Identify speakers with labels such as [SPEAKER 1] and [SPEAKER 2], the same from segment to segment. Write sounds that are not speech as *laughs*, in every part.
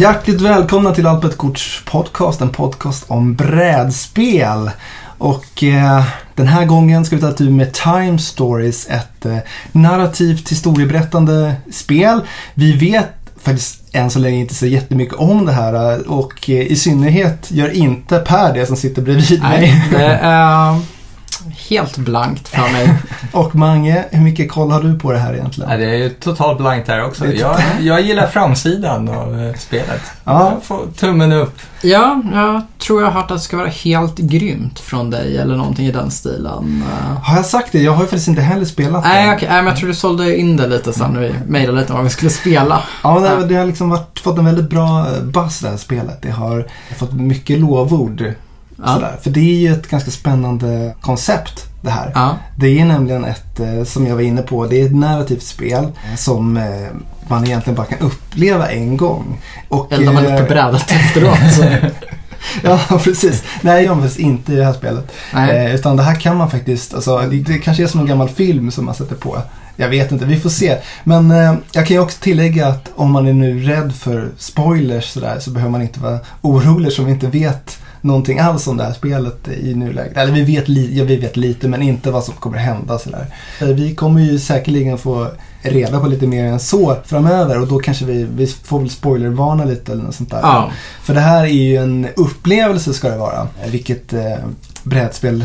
[SPEAKER 1] Hjärtligt välkomna till Alpet Korts podcast, en podcast om brädspel. Och eh, den här gången ska vi ta tur med Time Stories, ett eh, narrativt historieberättande spel. Vi vet faktiskt än så länge inte så jättemycket om det här eh, och eh, i synnerhet gör inte Per det som sitter bredvid mig.
[SPEAKER 2] Nej, det *laughs* helt blankt för mig. *laughs*
[SPEAKER 1] och Mange, hur mycket koll har du på det här egentligen?
[SPEAKER 3] Nej, det är ju totalt blankt här också. Jag, jag gillar framsidan av eh, spelet.
[SPEAKER 1] Ja.
[SPEAKER 3] Jag får tummen upp.
[SPEAKER 2] Ja, jag tror jag har hört att det ska vara helt grymt från dig eller någonting i den stilen. Eh,
[SPEAKER 1] Har jag sagt det? Jag har ju faktiskt inte heller spelat
[SPEAKER 2] Nej,
[SPEAKER 1] det.
[SPEAKER 2] okej. Nej, men jag tror du sålde in det lite sen när vi mejlade lite om vad vi skulle spela.
[SPEAKER 1] Ja, det, det har liksom varit, fått en väldigt bra buzz det här spelet. Det har fått mycket lovord.
[SPEAKER 2] Ja.
[SPEAKER 1] Sådär. För det är ju ett ganska spännande koncept det här.
[SPEAKER 2] Ja.
[SPEAKER 1] Det är nämligen ett, eh, som jag var inne på, det är ett narrativt spel som eh, man egentligen bara kan uppleva en gång. Och,
[SPEAKER 2] Eller när man är
[SPEAKER 1] eh,
[SPEAKER 2] på brädet efteråt. *laughs*
[SPEAKER 1] Ja, precis. Nej, man faktiskt inte i det här spelet. Eh, utan det här kan man faktiskt, alltså, det, det kanske är som en gammal film som man sätter på. Jag vet inte, vi får se. Men eh, jag kan ju också tillägga att om man är nu rädd för spoilers sådär, så behöver man inte vara orolig som inte vet någonting alls om det här spelet i nuläget. Eller vi vet, li- ja, vi vet lite men inte vad som kommer hända sådär. Eh, Vi kommer ju säkerligen få reda på lite mer än så framöver och då kanske vi, vi får väl spoilervarna lite eller något sånt där.
[SPEAKER 2] Ja.
[SPEAKER 1] För det här är ju en upplevelse ska det vara. Vilket eh, brädspel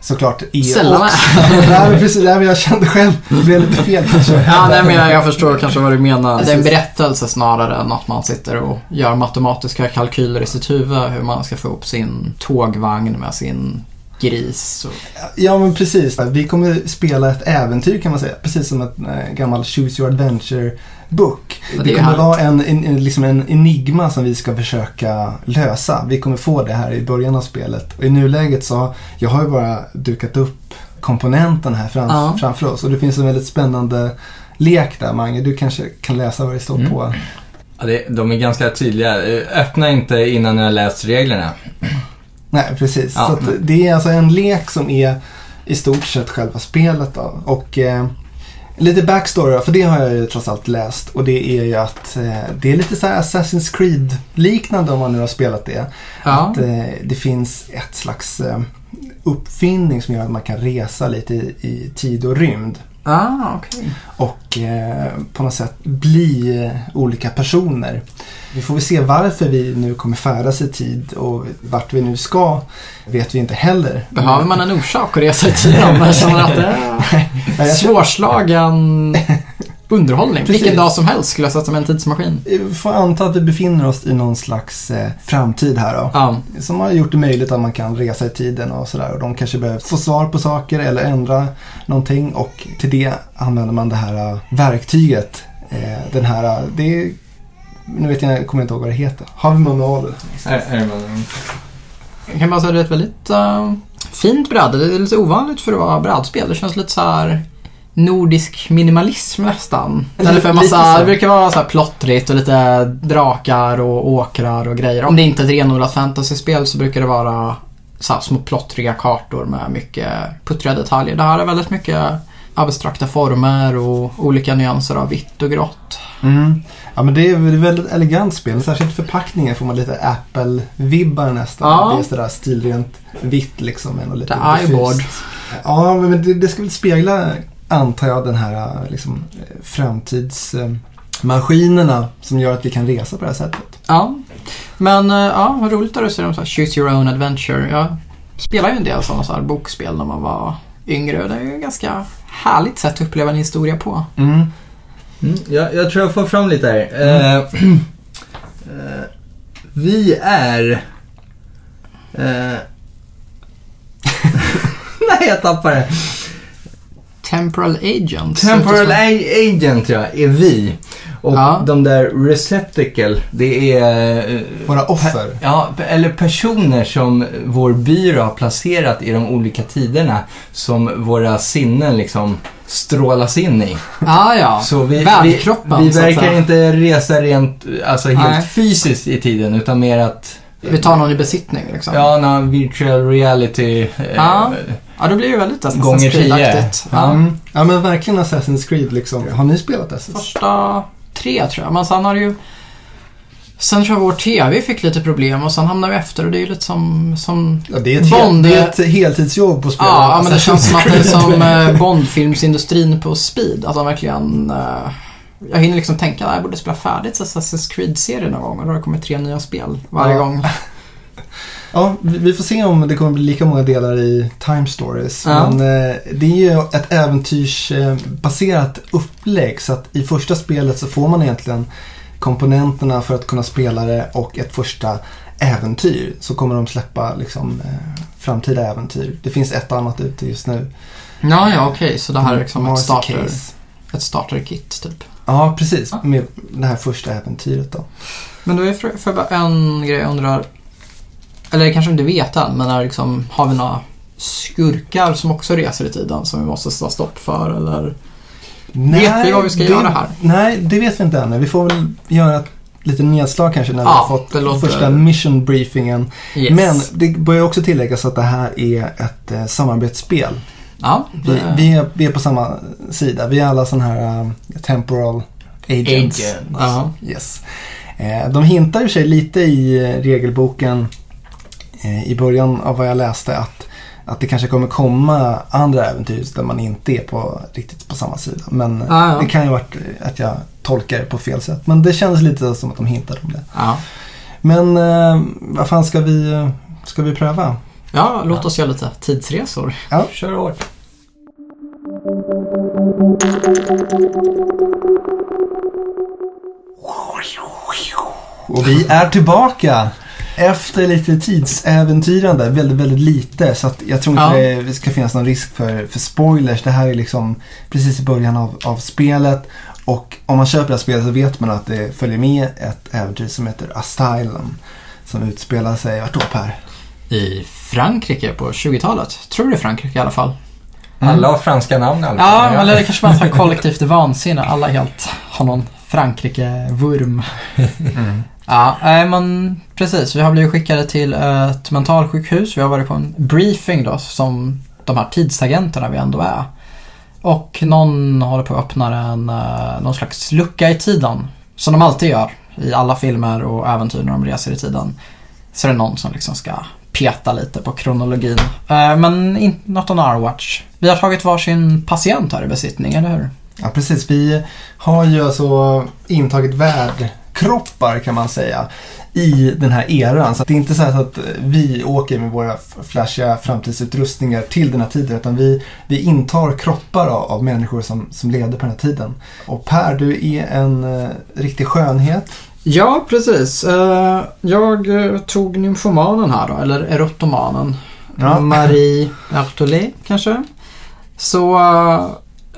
[SPEAKER 1] såklart är
[SPEAKER 2] Sällan
[SPEAKER 1] också. *laughs* Nej, men precis. Nej, men jag kände själv. Det blev lite fel kanske.
[SPEAKER 2] Ja, nej, men jag, jag förstår kanske vad du menar. Det är en berättelse snarare än att man sitter och gör matematiska kalkyler i sitt huvud hur man ska få ihop sin tågvagn med sin gris. Och...
[SPEAKER 1] Ja, men precis. Vi kommer spela ett äventyr kan man säga. Precis som ett eh, gammalt Choose Your Adventure-book.
[SPEAKER 2] Ja, det
[SPEAKER 1] kommer vara en, en, en, liksom en enigma som vi ska försöka lösa. Vi kommer få det här i början av spelet. Och i nuläget så, jag har ju bara dukat upp komponenten här fram,
[SPEAKER 2] Ja.
[SPEAKER 1] framför oss. Och det finns en väldigt spännande lek där, Mange. Du kanske kan läsa vad det står
[SPEAKER 3] Mm.
[SPEAKER 1] på.
[SPEAKER 3] Ja, det, de är ganska tydliga. Öppna inte innan ni har läst reglerna.
[SPEAKER 1] Nej, precis.
[SPEAKER 3] Ja.
[SPEAKER 1] Så att det är alltså en lek som är i stort sett själva spelet då. Och eh, lite backstory för det har jag ju trots allt läst. Och det är ju att eh, det är lite så här Assassin's Creed-liknande om man nu har spelat det.
[SPEAKER 2] Ja.
[SPEAKER 1] Att eh, det finns ett slags eh, uppfinning som gör att man kan resa lite i, i tid och rymd.
[SPEAKER 2] Ah, okej.
[SPEAKER 1] Och eh, på något sätt bli eh, olika personer. Vi får väl se varför vi nu kommer färdas i tid och vart vi nu ska vet vi inte heller.
[SPEAKER 2] Behöver man en orsak att resa i *laughs* att det är
[SPEAKER 1] Nej, jag tror-
[SPEAKER 2] svårslagen *laughs* underhållning.
[SPEAKER 1] Precis.
[SPEAKER 2] Vilken dag som helst skulle jag sätta med en tidsmaskin.
[SPEAKER 1] Vi får anta att vi befinner oss i någon slags eh, framtid här då.
[SPEAKER 2] Ja.
[SPEAKER 1] Som har gjort det möjligt att man kan resa i tiden och sådär. Och de kanske behöver få svar på saker eller ändra någonting. Och till det använder man det här eh, verktyget. Eh, den här, eh, det är, nu vet jag, kommer jag inte ihåg vad det heter. Har vi manualen?
[SPEAKER 2] Jag kan bara säga att det är ett väldigt uh, fint bräde. Det är lite ovanligt för att vara brädspel. Det känns lite så här nordisk minimalism nästan. Eller för massa, det brukar vara så här plottrigt och lite drakar och åkrar och grejer. Om det inte är ett renodlat fantasyspel så brukar det vara så här små plottriga kartor med mycket puttriga detaljer. Det här är väldigt mycket abstrakta former och olika nyanser av vitt och grått.
[SPEAKER 1] Mm. Ja men det är ett väldigt elegant spel. Särskilt förpackningen får man lite Apple-vibbar nästan.
[SPEAKER 2] Ja.
[SPEAKER 1] Det är sådär stilrent vitt liksom. och lite
[SPEAKER 2] Det är iBoard.
[SPEAKER 1] Ja men det, det ska väl spegla, antar jag, den här liksom, framtidsmaskinerna som gör att vi kan resa på det här sättet.
[SPEAKER 2] Ja, men eh, ja, vad roligt att du säger om så här Choose Your Own Adventure. Jag spelade ju en del sådana så här bokspel när man var yngre och det är ju ett ganska härligt sätt att uppleva en historia på.
[SPEAKER 1] Mm.
[SPEAKER 3] Mm, jag, jag tror jag får fram lite här. Eh, eh, vi är... Eh, *laughs* Nej, jag tappade det.
[SPEAKER 2] Temporal Agents.
[SPEAKER 3] Temporal A- Agent, ja, är vi. Och
[SPEAKER 2] Ja.
[SPEAKER 3] de där Receptacle, det är... eh,
[SPEAKER 1] Våra offer.
[SPEAKER 3] Ja, eller personer som vår byrå har placerat i de olika tiderna som våra sinnen liksom strålas in i. *laughs*
[SPEAKER 2] Ah, ja,
[SPEAKER 3] Så vi, vi,
[SPEAKER 2] Värdkroppen,
[SPEAKER 3] vi
[SPEAKER 2] att
[SPEAKER 3] verkar inte resa rent, alltså helt
[SPEAKER 2] Nej.
[SPEAKER 3] fysiskt i tiden utan mer att
[SPEAKER 2] Vi tar någon i besittning liksom.
[SPEAKER 3] Ja, någon virtual reality. Eh,
[SPEAKER 2] Ja. Då blir det ju väldigt Assassin's. Creed-aktigt. Ja.
[SPEAKER 1] Mm. Ja men verkligen Assassin's Creed liksom. Har ni spelat Assassin's?
[SPEAKER 2] Första tre tror jag, men sen har det ju Sen tror jag vår TV fick lite problem och sen hamnade vi efter och det är ju lite som, som
[SPEAKER 1] Ja, det, är ett
[SPEAKER 2] Bond,
[SPEAKER 1] hel, det är ett heltidsjobb på spel.
[SPEAKER 2] Ja, ja, men det känns som att det är som eh, Bondfilmsindustrin på speed. Att de verkligen... eh, jag hinner liksom tänka att jag borde spela färdigt Assassin's Creed-serien någon gång och då har det kommit tre nya spel varje
[SPEAKER 1] Ja.
[SPEAKER 2] gång. *laughs*
[SPEAKER 1] Ja, vi får se om det kommer bli lika många delar i Time Stories.
[SPEAKER 2] Ja.
[SPEAKER 1] Men eh, det är ju ett äventyrsbaserat upplägg så att i första spelet så får man egentligen komponenterna för att kunna spela det och ett första äventyr. Så kommer de släppa liksom eh, framtida äventyr. Det finns ett annat ute just nu.
[SPEAKER 2] Ja, ja, okej. Så det här är liksom ett starter,
[SPEAKER 1] Case.
[SPEAKER 2] ett starter-kit typ.
[SPEAKER 1] Ja, precis. Med det här första äventyret då.
[SPEAKER 2] Men då är för, för bara en grej jag undrar. Eller det kanske inte vet än, men är liksom, har vi några skurkar som också reser i tiden som vi måste sätta stopp för? Eller? Vet vi vad vi ska
[SPEAKER 1] det,
[SPEAKER 2] göra här?
[SPEAKER 1] Nej, det vet vi inte ännu. Vi får väl göra ett litet nedslag kanske när vi
[SPEAKER 2] Ja,
[SPEAKER 1] har fått
[SPEAKER 2] låter-
[SPEAKER 1] första mission briefingen.
[SPEAKER 2] Yes.
[SPEAKER 1] Men det bör också tilläggas att det här är ett eh, samarbetsspel.
[SPEAKER 2] ja,
[SPEAKER 1] Vi,
[SPEAKER 2] det-
[SPEAKER 1] vi, är, vi är på samma sida. Vi är alla sådana här eh, temporal agents.
[SPEAKER 3] Agents.
[SPEAKER 2] Ja.
[SPEAKER 1] Yes. Eh, de hintar i sig lite i eh, regelboken i början av vad jag läste att, att det kanske kommer komma andra äventyr där man inte är på, riktigt på samma sida. Men eh,
[SPEAKER 2] Ja, ja.
[SPEAKER 1] det kan ju eh, att jag tolkar det på fel sätt. Men det kändes lite som att de hintade om det.
[SPEAKER 2] ja.
[SPEAKER 1] Men eh, vad fan ska vi, eh, ska vi pröva?
[SPEAKER 2] Ja, låt oss göra lite tidsresor.
[SPEAKER 3] Kör hårt.
[SPEAKER 1] Och vi är tillbaka efter lite tidsäventyrande. Väldigt, väldigt lite. Så att jag tror inte
[SPEAKER 2] Ja.
[SPEAKER 1] det ska finnas någon risk för, för spoilers. Det här är liksom precis i början av, av spelet. Och om man köper det här spelet så vet man att det följer med ett äventyr som heter Asylum. Som utspelar sig, vart då Per?
[SPEAKER 2] I Frankrike på 20-talet. Tror det är Frankrike i alla fall.
[SPEAKER 3] Alla har franska namn i alla
[SPEAKER 2] Ja,
[SPEAKER 3] fall.
[SPEAKER 2] eller det kanske bara är *laughs* kollektivt vansinne. Alla helt har någon Frankrike-vurm. Ja, nej, men precis. Vi har blivit skickade till ett mentalsjukhus. Vi har varit på en briefing då, som de här tidsagenterna vi ändå är. Och någon håller på att öppna en, eh, någon slags lucka i tiden. Som de alltid gör i alla filmer och äventyr när de reser i tiden. Så är det någon som liksom ska peta lite på kronologin. Eh, men inte något on our watch. Vi har tagit varsin patient här i besittning, eller hur?
[SPEAKER 1] Ja, precis. Vi har ju alltså intagit värd värdkroppar kan man säga i den här eran. Så det är inte så att vi åker med våra flashiga framtidsutrustningar till den här tiden utan vi, vi intar kroppar av, av människor som, som levde på den här tiden. Och Per, du är en eh, riktig skönhet.
[SPEAKER 2] Ja, precis. Eh, Jag eh, tog nymfomanen här då, eller erotomanen.
[SPEAKER 1] Ja.
[SPEAKER 2] Marie Artolé kanske. Så eh,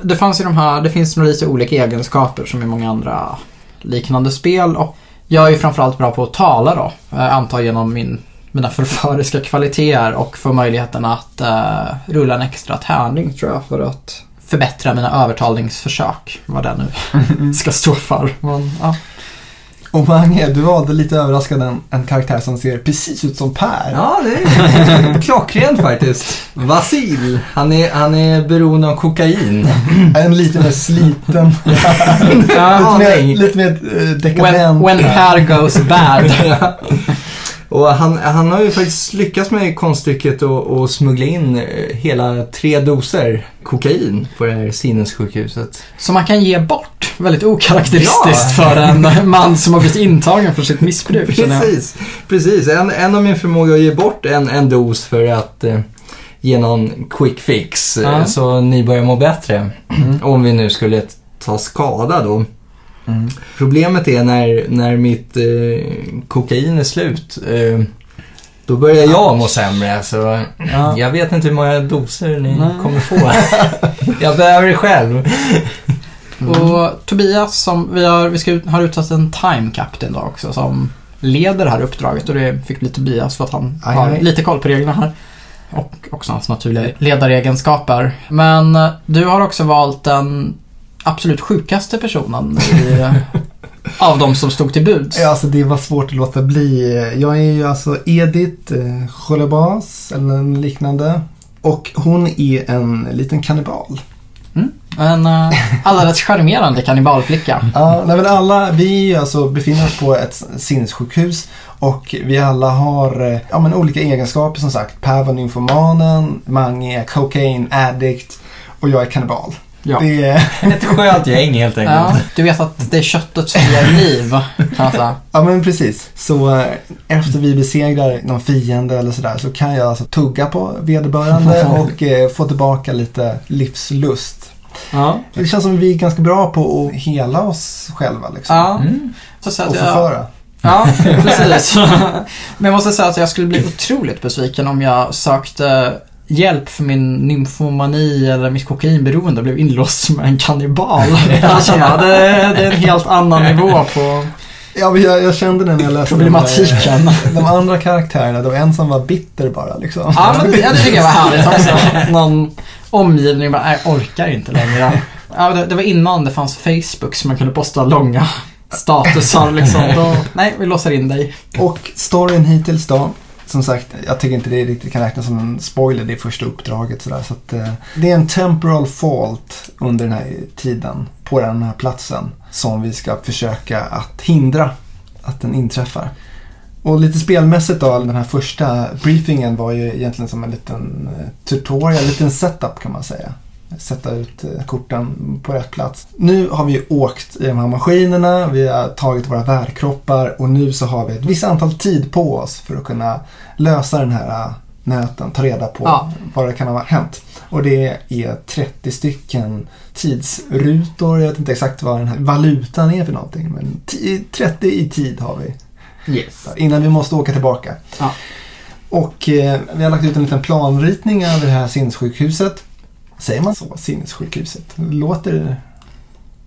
[SPEAKER 2] det fanns ju de här, det finns nog lite olika egenskaper som i många andra liknande spel. Och jag är ju framförallt bra på att tala då. Jag antar genom min, mina förföriska kvaliteter och få möjligheten att eh, rulla en extra tärning tror jag för att förbättra mina övertalningsförsök. Vad det nu *laughs* ska stå för. Men, ja.
[SPEAKER 1] Och Mange, du valde lite överraskande en, en karaktär som ser precis ut som Per.
[SPEAKER 3] Ja, det är *laughs* klockrent faktiskt. Vasil, han är, han är beroende av kokain. *laughs*
[SPEAKER 1] En lite mer sliten, *laughs*
[SPEAKER 2] Ja,
[SPEAKER 1] lite mer, lite mer eh,
[SPEAKER 2] when,
[SPEAKER 1] dekadent.
[SPEAKER 2] when Per goes bad.
[SPEAKER 3] Och han, han har ju faktiskt lyckats med konststycket att smuggla in eh, hela tre doser kokain på det här sinnessjukhuset.
[SPEAKER 2] Som man kan ge bort. Väldigt okaraktäristiskt
[SPEAKER 3] Ja.
[SPEAKER 2] för en man som har blivit intagen för sitt missbruk.
[SPEAKER 3] Precis, precis. En, en av min förmåga att ge bort en, en dos för att eh, ge någon quick fix eh,
[SPEAKER 2] Ja.
[SPEAKER 3] så ni börjar må bättre. Om vi nu skulle ta skada då.
[SPEAKER 1] Mm.
[SPEAKER 3] Problemet är när, när mitt eh, kokain är slut. Eh, då börjar jag må sämre. Så
[SPEAKER 2] Ja.
[SPEAKER 3] jag vet inte hur många doser ni
[SPEAKER 2] Nej.
[SPEAKER 3] kommer få. *laughs* jag behöver det själv.
[SPEAKER 2] Och Tobias, som vi har, vi ska, har utsett en time captain då också som leder det här uppdraget och det fick bli Tobias för att han
[SPEAKER 1] Aj,
[SPEAKER 2] har
[SPEAKER 1] aj.
[SPEAKER 2] lite koll på reglerna här. Och också hans naturliga ledaregenskaper. Men eh, du har också valt den absolut sjukaste personen i, *laughs* av de som stod till buds.
[SPEAKER 1] Ja, alltså det var svårt att låta bli. Jag är ju alltså Edith eh, Cholebas eller en liknande. Och hon är en liten kannibal.
[SPEAKER 2] En uh, alldeles charmerande kannibalflicka. *laughs*
[SPEAKER 1] Ja, nej, men alla, vi alltså befinner oss på ett sinnessjukhus och vi alla har eh, ja, men olika egenskaper som sagt. Per var nymfomanen, Mange är cocaine addict och jag är kannibal.
[SPEAKER 2] Ja.
[SPEAKER 1] Det är, *laughs*
[SPEAKER 3] Ett skönt gäng helt enkelt.
[SPEAKER 2] Ja, du vet att det är köttet som ger liv, jag säga.
[SPEAKER 1] ja men precis. Så eh, efter vi besegrar någon fiende eller sådär så kan jag alltså tugga på vederbörande *laughs* och eh, få tillbaka lite livslust.
[SPEAKER 2] Ja.
[SPEAKER 1] Det känns som att vi är ganska bra på att hela oss själva liksom.
[SPEAKER 2] Ja,
[SPEAKER 3] Mm.
[SPEAKER 2] så
[SPEAKER 1] Och
[SPEAKER 2] att jag,
[SPEAKER 1] förföra.
[SPEAKER 2] Ja, *laughs* precis. Men jag måste säga att jag skulle bli otroligt besviken om jag sökte hjälp för min nymfomani eller mitt kokainberoende och blev inlåst med en kannibal. *laughs* Jag känner att det, det är en helt annan nivå på
[SPEAKER 1] Ja, jag, jag kände det när jag läste de,
[SPEAKER 2] problematiken.
[SPEAKER 1] där- de andra karaktärerna. Det var en som var bitter bara liksom.
[SPEAKER 2] Ja, men ja, det tycker jag var härligt också. *laughs* Någon omgivning bara, jag orkar inte längre. Ja, det, det var innan det fanns Facebook så man kunde posta långa statusar liksom. Då, nej, vi låser in dig.
[SPEAKER 1] Och storyn hittills då. Som sagt, jag tycker inte det riktigt kan räknas som en spoiler. Det är första uppdraget sådär. Så att, eh, det är en temporal fault under den här tiden på den här platsen. Som vi ska försöka att hindra att den inträffar. Och lite spelmässigt då, den här första briefingen var ju egentligen som en liten eh, tutorial, en liten setup kan man säga. Sätta ut eh, korten på rätt plats. Nu har vi åkt i de här maskinerna, vi har tagit våra värkroppar och nu så har vi ett visst antal tid på oss för att kunna lösa den här eh, nöten, ta reda på
[SPEAKER 2] Ja.
[SPEAKER 1] vad det kan ha hänt. Och det är 30 stycken tidsrutor, jag vet inte exakt vad den här valutan är för någonting. Men ti- 30 i tid har vi
[SPEAKER 2] Yes.
[SPEAKER 1] innan vi måste åka tillbaka.
[SPEAKER 2] Ja.
[SPEAKER 1] Och eh, vi har lagt ut en liten planritning över det här sinnessjukhuset. Säger man så? Sinnessjukhuset? Låter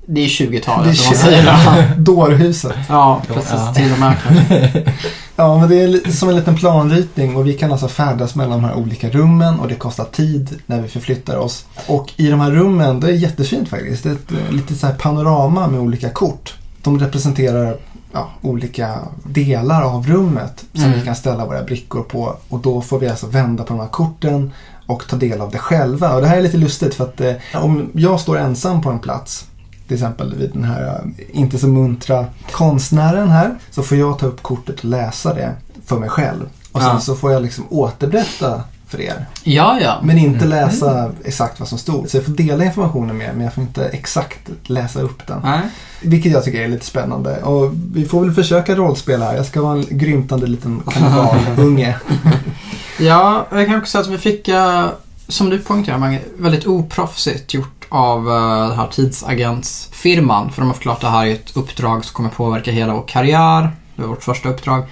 [SPEAKER 2] Det är 20-talet
[SPEAKER 1] Det är
[SPEAKER 2] som man
[SPEAKER 1] 20
[SPEAKER 2] säger det. *laughs*
[SPEAKER 1] dårhuset.
[SPEAKER 2] Ja, precis.
[SPEAKER 3] Ja.
[SPEAKER 2] Till och med. *laughs*
[SPEAKER 1] Ja, men det är som en liten planritning och vi kan alltså färdas mellan de här olika rummen och det kostar tid när vi förflyttar oss. Och i de här rummen, det är jättefint faktiskt. Det är ett eh, litet så här panorama med olika kort. De representerar ja, olika delar av rummet som
[SPEAKER 2] Mm.
[SPEAKER 1] vi kan ställa våra brickor på och då får vi alltså vända på de här korten och ta del av det själva. Och det här är lite lustigt för att eh, om jag står ensam på en plats till exempel vid den här eh, inte så muntra konstnären här så får jag ta upp kortet och läsa det för mig själv. Och sen
[SPEAKER 2] Ja.
[SPEAKER 1] så får jag liksom återberätta för er.
[SPEAKER 2] Ja, ja.
[SPEAKER 1] Men inte läsa exakt vad som stod. Så jag får dela informationen med er, men jag får inte exakt läsa upp den.
[SPEAKER 2] Nej.
[SPEAKER 1] Vilket jag tycker är lite spännande. Och vi får väl försöka rollspela här. Jag ska vara en grymtande liten kannibalunge. *laughs* *laughs*
[SPEAKER 2] Ja, jag kan också säga att vi fick, eh, som du poängterar Mange, väldigt oproffsigt gjort av eh, den här tidsagentsfirman. För de har förklarat att det här är ett uppdrag som kommer påverka hela vår karriär. Det var vårt första uppdrag.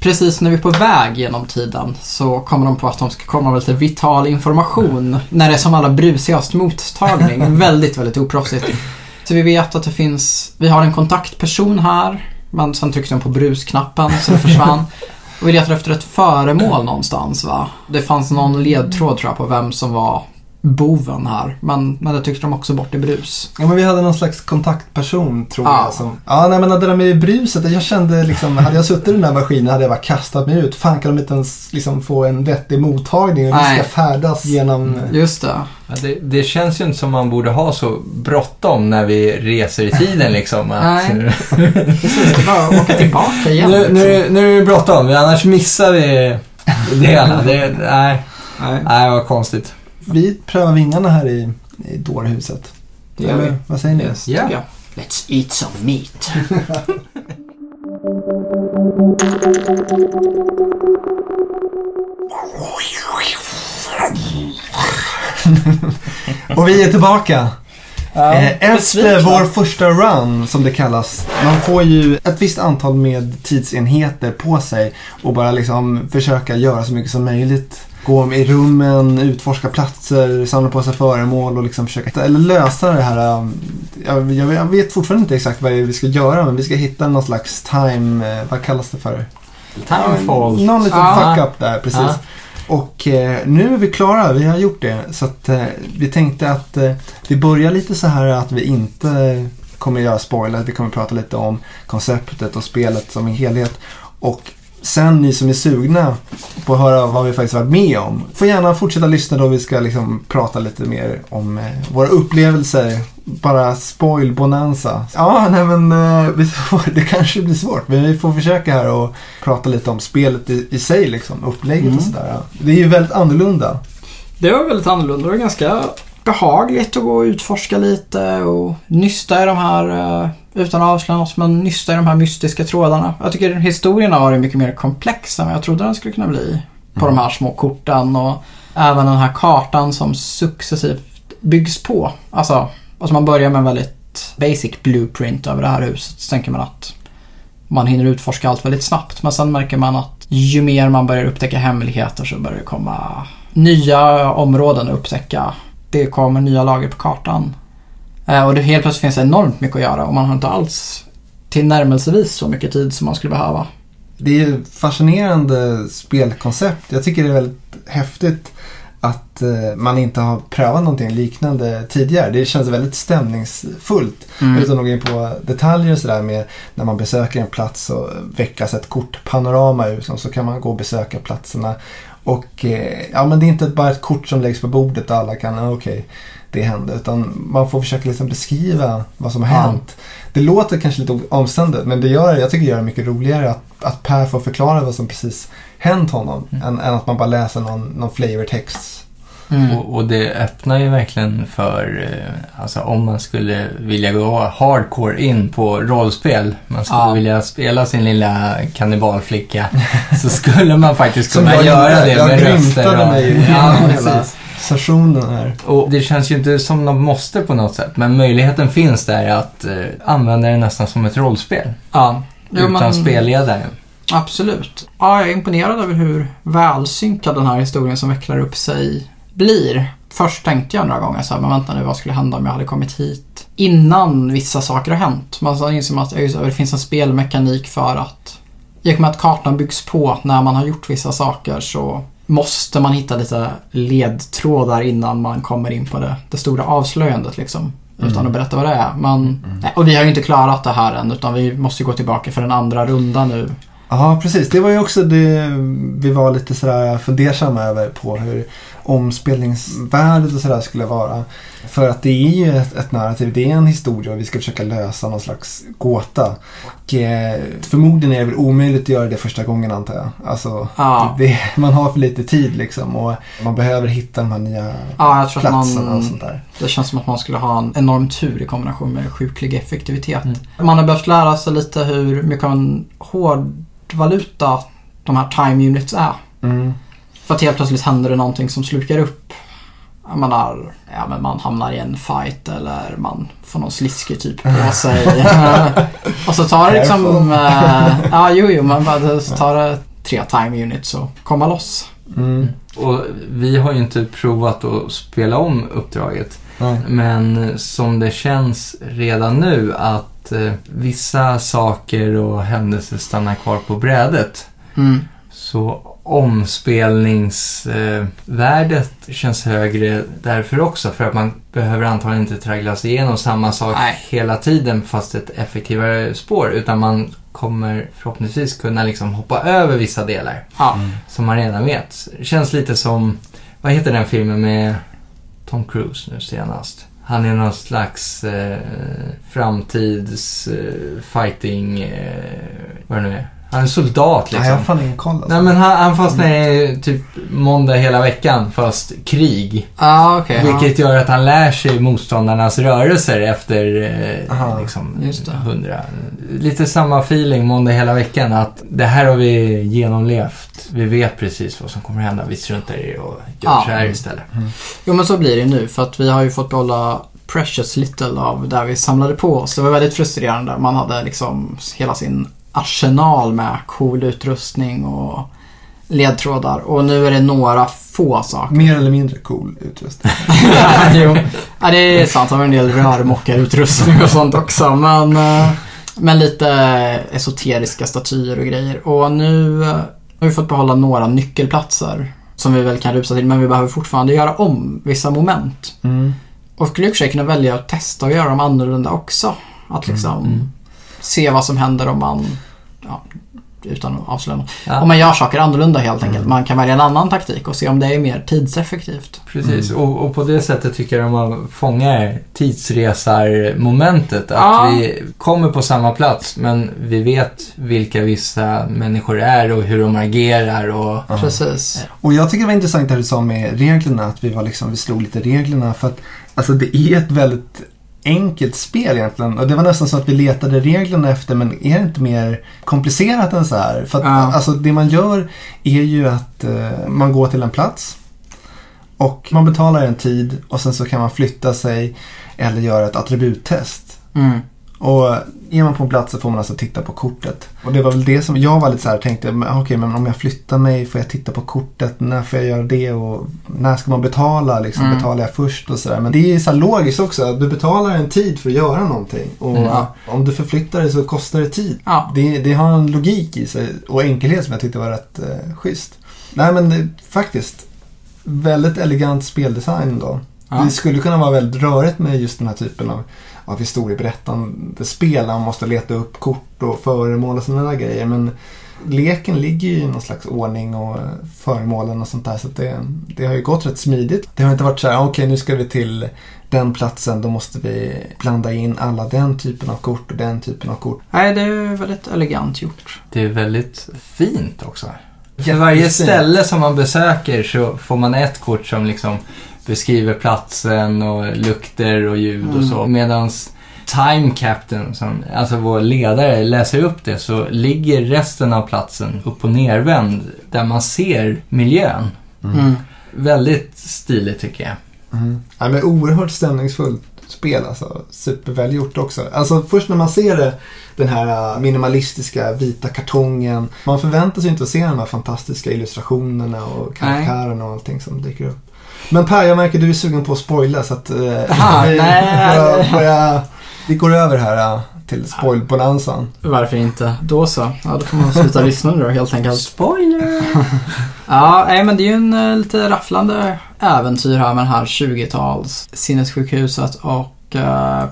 [SPEAKER 2] Precis när vi är på väg genom tiden så kommer de på att de ska komma med lite vital information när det är som allra brusigast mottagning. *laughs* väldigt, väldigt oproffsigt. Så vi vet att det finns, vi har en kontaktperson här. Men sen tryckte de på brusknappen så det försvann. *laughs* Och vi letar efter ett föremål någonstans va? Det fanns någon ledtråd tror jag på vem som var boven här. Men, men det tyckte de också bort i brus.
[SPEAKER 1] Ja, men vi hade någon slags kontaktperson tror
[SPEAKER 2] Ja.
[SPEAKER 1] jag. Som, ja, nej, men det där med bruset. Jag kände liksom, hade jag suttit i den där maskinen hade jag bara kastat mig ut. Fan kan de inte ens liksom få en vettig mottagning och vi ska färdas genom...
[SPEAKER 2] Just det.
[SPEAKER 3] Ja, det, det känns ju inte som man borde ha så bråttom när vi reser i tiden liksom. Att,
[SPEAKER 2] Nej. *laughs* Precis, det var att åka tillbaka igen.
[SPEAKER 3] nu,
[SPEAKER 2] liksom.
[SPEAKER 3] nu, nu är det bråttom, annars missar vi det hela. Det, nej,
[SPEAKER 2] Nej.
[SPEAKER 3] nej, vad konstigt.
[SPEAKER 1] Vi prövar vingarna här i, i dårhuset.
[SPEAKER 2] Det gör vi.
[SPEAKER 1] Vad säger ni?
[SPEAKER 2] Yes,
[SPEAKER 3] Ja.
[SPEAKER 2] tycker jag. Let's eat some meat. *laughs*
[SPEAKER 1] Och vi är tillbaka. Eh, Efter
[SPEAKER 2] besvikna.
[SPEAKER 1] vår första run, som det kallas. Man får ju ett visst antal med tidsenheter på sig och bara liksom försöka göra så mycket som möjligt. Gå i rummen, utforska platser, samla på sig föremål och liksom försöka eller lösa det här. um, Jag, jag, jag vet fortfarande inte exakt vad det är vi ska göra men vi ska hitta någon slags time, eh, vad kallas det för?
[SPEAKER 3] Timefall.
[SPEAKER 1] Någon liten
[SPEAKER 2] Ja.
[SPEAKER 1] fuck up där, precis.
[SPEAKER 3] Ja.
[SPEAKER 1] Och eh, nu är vi klara, vi har gjort det. Så att eh, vi tänkte att eh, vi börjar lite så här att vi inte kommer göra spoiler. Vi kommer prata lite om konceptet och spelet som en helhet. Och sen ni som är sugna på att höra vad vi faktiskt varit med om, får gärna fortsätta lyssna då vi ska liksom prata lite mer om eh, våra upplevelser. Bara spoil-bonanza. Ja, nej men eh, vi får, *laughs* det kanske blir svårt, men vi får försöka här och prata lite om spelet i, i sig, liksom, upplägget
[SPEAKER 2] Mm.
[SPEAKER 1] och sådär. Det är ju väldigt annorlunda.
[SPEAKER 2] Det var väldigt annorlunda och ganska behagligt att gå och utforska lite och nysta i de här, eh, utan att avslöja något, men nysta i de här mystiska trådarna. Jag tycker historien har varit mycket mer komplex än vad jag trodde den skulle kunna bli. På de här små korten och även den här kartan som successivt byggs på. Alltså, alltså man börjar med en väldigt basic blueprint över det här huset. Så tänker man att man hinner utforska allt väldigt snabbt. Men sen märker man att ju mer man börjar upptäcka hemligheter så börjar det komma nya områden att upptäcka. Det kommer nya lager på kartan. Eh, och det helt plötsligt finns det enormt mycket att göra och man har inte alls tillnärmelsevis så mycket tid som man skulle behöva.
[SPEAKER 1] Det är ju ett fascinerande spelkoncept. Jag tycker det är väldigt häftigt att eh, man inte har prövat någonting liknande tidigare. Det känns väldigt stämningsfullt.
[SPEAKER 2] Mm.
[SPEAKER 1] Utan att gå in på detaljer och sådär med när man besöker en plats och vecklas ett kortpanorama ut och så kan man gå och besöka platserna. Och eh, ja men det är inte bara ett kort som läggs på bordet och alla kan, okej, det hände. Utan man får försöka liksom beskriva vad som har hänt. Det låter kanske lite omständigt men det gör, jag tycker det gör det mycket roligare att, att Per får förklara vad som precis hänt honom. Än, än att man bara läser någon, någon flavortext.
[SPEAKER 2] Mm.
[SPEAKER 3] Och, och det öppnar ju verkligen för, eh, alltså om man skulle vilja gå hardcore in på rollspel, man skulle
[SPEAKER 2] Ja.
[SPEAKER 3] vilja spela sin lilla kannibalflicka, *laughs* så skulle man faktiskt kunna
[SPEAKER 1] jag
[SPEAKER 3] göra det
[SPEAKER 1] Jag
[SPEAKER 3] med
[SPEAKER 1] grymtade
[SPEAKER 3] röster. och-
[SPEAKER 1] mig *laughs*
[SPEAKER 3] ja, precis.
[SPEAKER 1] Sessionen här.
[SPEAKER 3] Och det känns ju inte som något måste på något sätt, men möjligheten finns där att eh, använda det nästan som ett rollspel.
[SPEAKER 2] Ja. Jo,
[SPEAKER 3] utan
[SPEAKER 2] men-
[SPEAKER 3] spelledare.
[SPEAKER 2] Absolut. Ja, jag är imponerad över hur välsynkad den här historien som vecklar upp sig blir. Först tänkte jag några gånger så här, men vänta nu, vad skulle hända om jag hade kommit hit innan vissa saker har hänt? Men sen inser man att just det, finns en spelmekanik för att i och med att kartan byggs på när man har gjort vissa saker så måste man hitta lite ledtrådar innan man kommer in på det, det stora avslöjandet liksom. Utan att berätta vad det är. Men, nej, och vi har ju inte klarat det här än utan vi måste gå tillbaka för en andra runda nu.
[SPEAKER 1] Ja, precis. Det var ju också det vi var lite sådär fundersamma över på hur omspelningsvärdet och sådär skulle vara. För att det är ju ett, ett narrativ, det är en historia och vi ska försöka lösa någon slags gåta. Och eh, förmodligen är det väl omöjligt att göra det första gången antar jag. Alltså,
[SPEAKER 2] Ja.
[SPEAKER 1] det, man har för lite tid liksom och man behöver hitta de här nya
[SPEAKER 2] Ja, jag tror att
[SPEAKER 1] platserna och
[SPEAKER 2] man,
[SPEAKER 1] sånt där.
[SPEAKER 2] det känns som att man skulle ha en enorm tur i kombination med sjuklig effektivitet.
[SPEAKER 3] Mm.
[SPEAKER 2] Man har behövt lära sig lite hur mycket av en hårdvaluta de här time units är.
[SPEAKER 1] Mm.
[SPEAKER 2] För att helt plötsligt händer det någonting som slukar upp. Jag menar, ja men man hamnar i en fight eller man får någon sliskig typ på *laughs* sig. och så tar det liksom... eh, ja, jo, jo, men bara, så tar det tre time units och komma loss.
[SPEAKER 1] Mm.
[SPEAKER 3] Och vi har ju inte provat att spela om uppdraget.
[SPEAKER 1] Nej.
[SPEAKER 3] Men som det känns redan nu att eh, vissa saker och händelser stannar kvar på brädet.
[SPEAKER 2] Mm.
[SPEAKER 3] Så omspelningsvärdet eh, känns högre därför också. För att man behöver antagligen inte traggla sig igenom samma sak
[SPEAKER 2] Nej.
[SPEAKER 3] hela tiden fast ett effektivare spår. Utan man kommer förhoppningsvis kunna liksom hoppa över vissa delar
[SPEAKER 2] Ja.
[SPEAKER 3] som man redan vet. Det känns lite som, vad heter den filmen med Tom Cruise nu senast? Han är någon slags eh, framtids eh, fighting, eh, vad det nu är. Han är soldat
[SPEAKER 1] Nej, jag har
[SPEAKER 3] liksom.
[SPEAKER 1] fan ingen koll alltså.
[SPEAKER 3] Nej men han, han fastnar i typ måndag hela veckan fast krig.
[SPEAKER 2] Ja, okej. ja.
[SPEAKER 3] Vilket gör att han lär sig motståndarnas rörelser efter eh,
[SPEAKER 1] Aha,
[SPEAKER 3] liksom
[SPEAKER 2] just det.
[SPEAKER 3] hundra. Lite samma feeling måndag hela veckan att det här har vi genomlevt. Vi vet precis vad som kommer hända. Vi struntar i det och gör
[SPEAKER 2] Ja.
[SPEAKER 3] så här istället.
[SPEAKER 2] Jo men så blir det nu för att vi har ju fått behålla precious little av där vi samlade på oss. Det var väldigt frustrerande. Man hade liksom hela sin arsenal med cool utrustning och ledtrådar. Och nu är det några få saker.
[SPEAKER 1] Mer eller mindre cool utrustning. *laughs*
[SPEAKER 2] jo. Ja, det är sant. Det har en del rörmokarutrustning och sånt också. Men, eh, men lite esoteriska statyer och grejer. Och nu har vi fått behålla några nyckelplatser. Som vi väl kan rusa till. Men vi behöver fortfarande göra om vissa moment.
[SPEAKER 1] Mm.
[SPEAKER 2] Och skulle i och för sig kunna välja att testa och göra dem annorlunda också. Att liksom
[SPEAKER 3] Mm.
[SPEAKER 2] se vad som händer om man ja, utan att avslöja något.
[SPEAKER 3] Ja.
[SPEAKER 2] Om man gör saker annorlunda helt enkelt.
[SPEAKER 1] Mm.
[SPEAKER 2] Man kan välja en annan taktik och se om det är mer tidseffektivt.
[SPEAKER 3] Precis,
[SPEAKER 1] Mm.
[SPEAKER 3] och, och på det sättet tycker jag de har fångat tidsresar-momentet. Att
[SPEAKER 2] Ja.
[SPEAKER 3] vi kommer på samma plats men vi vet vilka vissa människor är och hur de agerar och...
[SPEAKER 1] Ja.
[SPEAKER 2] Precis.
[SPEAKER 1] Och jag tycker det var intressant det du sa med reglerna, att vi, var liksom, vi slog lite reglerna. För att alltså, det är ett väldigt enkelt spel egentligen. Och det var nästan så att vi letade reglerna efter, men är det inte mer komplicerat än så här? För att,
[SPEAKER 2] Ja.
[SPEAKER 1] alltså, det man gör är ju att eh, man går till en plats och man betalar en tid och sen så kan man flytta sig eller göra ett attributtest.
[SPEAKER 2] Mm.
[SPEAKER 1] Och är man på en plats så får man alltså titta på kortet. Och det var väl det som jag var lite så här tänkte, okej men om jag flyttar mig får jag titta på kortet, när får jag göra det och när ska man betala liksom,
[SPEAKER 2] Mm.
[SPEAKER 1] betalar jag först och sådär. Men det är så här logiskt också, du betalar en tid för att göra någonting. Och
[SPEAKER 2] Mm.
[SPEAKER 1] om du förflyttar dig så kostar det tid.
[SPEAKER 2] Ja.
[SPEAKER 1] Det, det har en logik i sig och enkelhet som jag tyckte var rätt eh, schysst. Nej men det, faktiskt, väldigt elegant speldesign då.
[SPEAKER 2] Ja.
[SPEAKER 1] Det skulle kunna vara väldigt rörigt med just den här typen av, av historieberättande spel. Man måste leta upp kort och föremål och sådana där grejer. Men leken ligger ju i någon slags ordning och föremålen och sånt där. Så det, det har ju gått rätt smidigt. Det har inte varit så här, okej nu ska vi till den platsen. Då måste vi blanda in alla den typen av kort och den typen av kort.
[SPEAKER 2] Nej, det är väldigt elegant gjort.
[SPEAKER 3] Det är väldigt fint också. För varje ställe som man besöker så får man ett kort som liksom beskriver platsen och lukter och ljud och
[SPEAKER 2] Mm.
[SPEAKER 3] så. Medan Time Captain, som, alltså vår ledare, läser upp det så ligger resten av platsen upp och nervänd där man ser miljön.
[SPEAKER 2] Mm.
[SPEAKER 3] Väldigt stiligt tycker jag.
[SPEAKER 1] Mm. Ja, men oerhört stämningsfullt spel alltså. Superväl gjort också. Alltså först när man ser det, den här äh, minimalistiska vita kartongen. Man förväntar sig inte att se de här fantastiska illustrationerna och karaktärerna och allting som dyker upp. Men Per, jag märker att du är sugen på att spoila så att eh, *laughs*
[SPEAKER 2] Aha,
[SPEAKER 1] vi,
[SPEAKER 2] nej. *laughs*
[SPEAKER 1] börjar, börjar, vi går över här äh, till spoilbonanzan.
[SPEAKER 2] Varför inte? Då så. Ja, då får man sluta *laughs* lyssna nu då helt enkelt.
[SPEAKER 3] Spoiler!
[SPEAKER 2] Ja, nej, men det är ju en eh, lite rafflande äventyr här med det här 20-tals sinnessjukhuset och uh,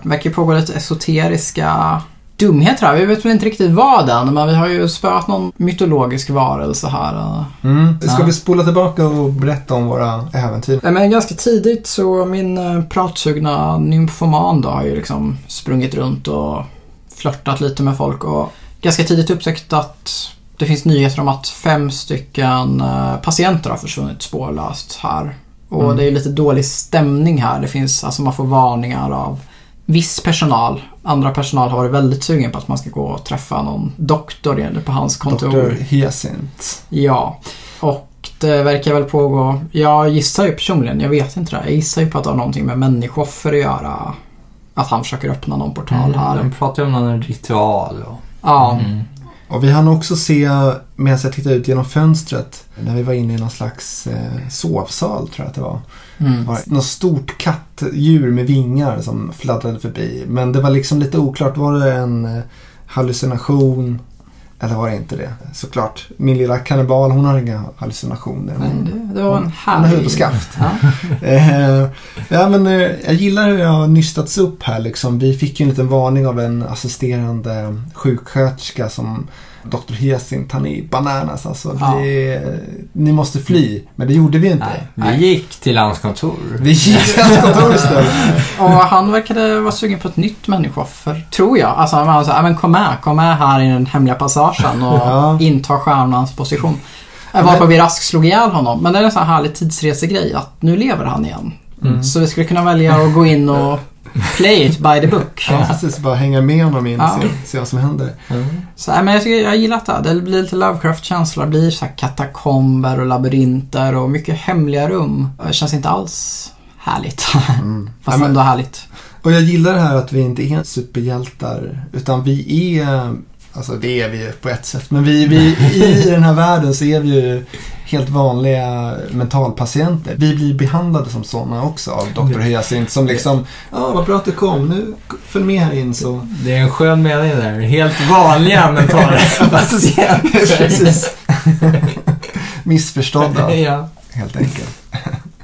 [SPEAKER 2] verkar ju pågå lite esoteriska dumheter här. Vi vet väl inte riktigt vad än, men vi har ju spöat någon mytologisk varelse här.
[SPEAKER 1] Mm. Ska
[SPEAKER 2] Ja.
[SPEAKER 1] vi spola tillbaka och berätta om våra äventyr?
[SPEAKER 2] Nej, Men ganska tidigt så min eh, pratsugna nymfoman då har ju liksom sprungit runt och flörtat lite med folk och ganska tidigt upptäckt att det finns nyheter om att fem stycken eh, patienter har försvunnit spårlöst här. Och
[SPEAKER 1] Mm.
[SPEAKER 2] det är lite dålig stämning här. Det finns, alltså man får varningar av viss personal. Andra personal har varit väldigt sugen på att man ska gå och träffa någon doktor eller på hans kontor.
[SPEAKER 1] Dr. Hyacint.
[SPEAKER 2] Ja. Och det verkar väl pågå, jag gissar ju personligen, jag vet inte det. Jag gissar ju på att det har någonting med människooffer att göra. Att han försöker öppna någon portal här.
[SPEAKER 3] De pratar ju om någon ritual och...
[SPEAKER 2] Ja.
[SPEAKER 3] Mm.
[SPEAKER 1] Och vi hann också se, medan jag tittade ut genom fönstret, när vi var inne i någon slags eh, sovsal tror jag att det var.
[SPEAKER 2] Mm.
[SPEAKER 1] Det var något stort kattdjur med vingar som fladdrade förbi. Men det var liksom lite oklart, var det en eh, eller var det inte det? Såklart, min lilla kannibal hon har inga hallucinationer.
[SPEAKER 2] Nej,
[SPEAKER 1] Hon,
[SPEAKER 2] det, var en
[SPEAKER 1] hon har
[SPEAKER 2] härlig...
[SPEAKER 1] och skaft.
[SPEAKER 2] Ja. *laughs*
[SPEAKER 1] Eh, ja, men, eh, jag gillar hur jag har nystats upp här. Liksom. Vi fick ju en liten varning av en assisterande sjuksköterska som Dr. Hyacint, han är bananas alltså.
[SPEAKER 2] Ja.
[SPEAKER 1] Vi, ni måste fly, men det gjorde vi inte.
[SPEAKER 3] Nej, vi gick till hans kontor.
[SPEAKER 1] Vi gick till hans kontor istället. *laughs*
[SPEAKER 2] Och han verkade vara sugen på ett nytt människooffer, tror jag. Alltså han var så här, "Ja, men kom med, kom med här i den hemliga passagen och *laughs*
[SPEAKER 1] Ja.
[SPEAKER 2] inta stjärnans position. Varpå vi raskt slog ihjäl honom. Men det är en sån här härlig tidsresegrej att nu lever han igen.
[SPEAKER 1] Mm.
[SPEAKER 2] Så vi skulle kunna välja att gå in och play it by the book.
[SPEAKER 1] Ja, precis. Bara hänga med honom in och
[SPEAKER 2] Ja.
[SPEAKER 1] se, se vad som händer.
[SPEAKER 2] Så, nej, men jag, tycker, jag har gillat det. Det blir lite Lovecraft-känsla. Det blir så katakomber och labyrinter och mycket hemliga rum. Det känns inte alls härligt. *laughs*
[SPEAKER 1] Mm.
[SPEAKER 2] Fast
[SPEAKER 1] Ja,
[SPEAKER 2] ändå härligt.
[SPEAKER 1] Och jag gillar det här att vi inte är superhjältar. Utan vi är, alltså det är vi på ett sätt. Men vi, vi i den här världen så är vi ju helt vanliga mentalpatienter. Vi blir behandlade som sådana också av Dr. Hyacint. Som liksom, ja vad bra att du kom. Nu följ med här in så.
[SPEAKER 3] Det är en skön mening där. Helt vanliga *laughs* mentala patienter.
[SPEAKER 1] Precis. Missförstådda *laughs*
[SPEAKER 3] ja.
[SPEAKER 1] helt enkelt.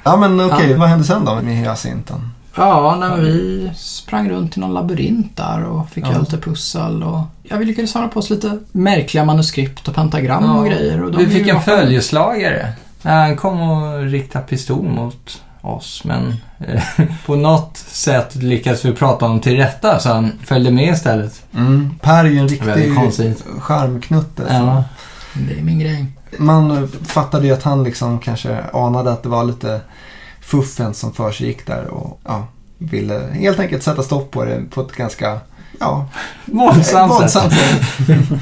[SPEAKER 1] Ja men okej,
[SPEAKER 2] Ja.
[SPEAKER 1] vad hände sen då med Hyacinten?
[SPEAKER 2] Ja, men vi sprang runt i någon labyrint där och fick
[SPEAKER 1] Ja.
[SPEAKER 2] göra lite pussel. Och ja, vi lyckades samla på oss lite märkliga manuskript och pentagram
[SPEAKER 3] Ja.
[SPEAKER 2] och grejer. Och de
[SPEAKER 3] Vi fick en följeslagare. Han kom och riktade pistol mot oss, men eh, *laughs* på något sätt lyckades vi prata honom till rätta så han följde med istället.
[SPEAKER 1] Mm. Per är ju en
[SPEAKER 3] Väldigt
[SPEAKER 1] riktig
[SPEAKER 3] konstigt.
[SPEAKER 1] charmknutte.
[SPEAKER 3] Ja.
[SPEAKER 2] Det är min grej.
[SPEAKER 1] Man fattade ju att han liksom kanske anade att det var lite fuffen som för sig gick där och ja, ville helt enkelt sätta stopp på det på ett ganska ja,
[SPEAKER 3] Våldsamt sätt. *laughs*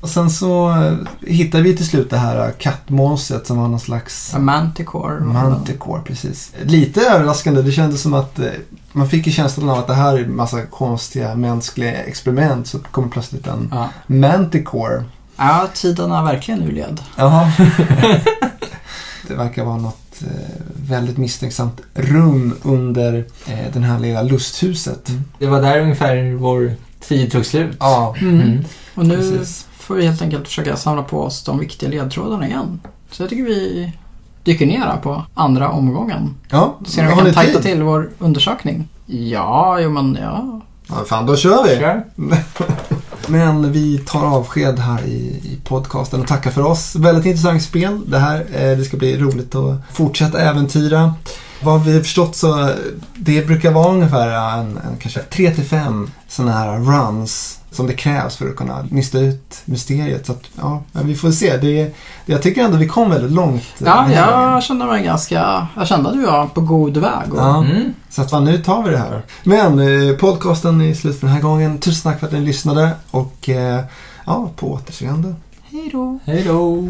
[SPEAKER 1] Och sen så eh, hittade vi till slut det här kattmåset som var någon slags
[SPEAKER 2] A Manticore.
[SPEAKER 1] Manticore, precis. Lite överraskande. Det kändes som att eh, man fick ju känslan av att det här är en massa konstiga mänskliga experiment. Så kommer plötsligt en
[SPEAKER 2] Ja.
[SPEAKER 1] Manticore.
[SPEAKER 2] ja, tiden är verkligen ur led.
[SPEAKER 1] Jaha. *laughs* det verkar vara något eh, väldigt misstänksamt rum under eh, den här lilla lusthuset.
[SPEAKER 3] Det var där ungefär vår tid tog slut.
[SPEAKER 1] Ja,
[SPEAKER 3] Mm.
[SPEAKER 2] Och nu
[SPEAKER 1] precis.
[SPEAKER 2] får vi helt enkelt försöka samla på oss de viktiga ledtrådarna igen. Så jag tycker vi dyker ner på andra omgången.
[SPEAKER 1] Ja,
[SPEAKER 2] Ser om vi kan
[SPEAKER 1] ni
[SPEAKER 2] tajta
[SPEAKER 1] tid?
[SPEAKER 2] till vår undersökning. Ja, jo men ja.
[SPEAKER 1] Ja, fan, då kör vi.
[SPEAKER 3] Kör. *laughs*
[SPEAKER 1] Men vi tar avsked här i, i podcasten och tackar för oss. Väldigt intressant spel. Det här eh, det ska bli roligt att fortsätta äventyra. Vad vi har förstått så eh, det brukar vara ungefär en, en kanske 3-5 sådana här runs som det krävs för att kunna nysta ut mysteriet. Så att, ja, vi får se. Det, det, jag tycker ändå vi kom väldigt långt.
[SPEAKER 2] Ja, jag kände mig ganska... Jag kände att du var på god väg. Och,
[SPEAKER 1] Ja.
[SPEAKER 3] Mm.
[SPEAKER 1] Så att, nu tar vi det här. Men eh, podcasten är slut för den här gången. Tusen tack för att ni lyssnade och eh, ja, på återseende.
[SPEAKER 2] Hej då.
[SPEAKER 3] Hej då.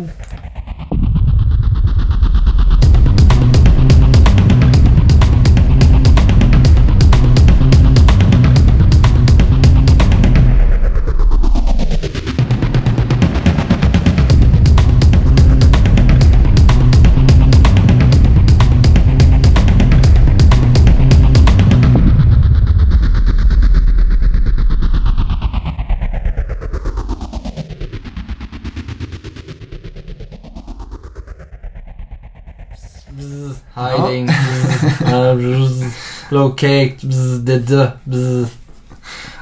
[SPEAKER 3] Locate. bzz, the- the- bzz.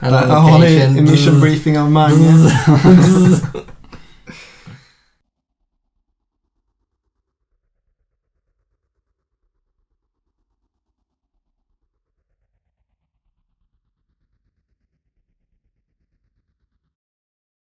[SPEAKER 1] Där har ni
[SPEAKER 3] Location,
[SPEAKER 1] emission briefing av Mange. *laughs* *laughs*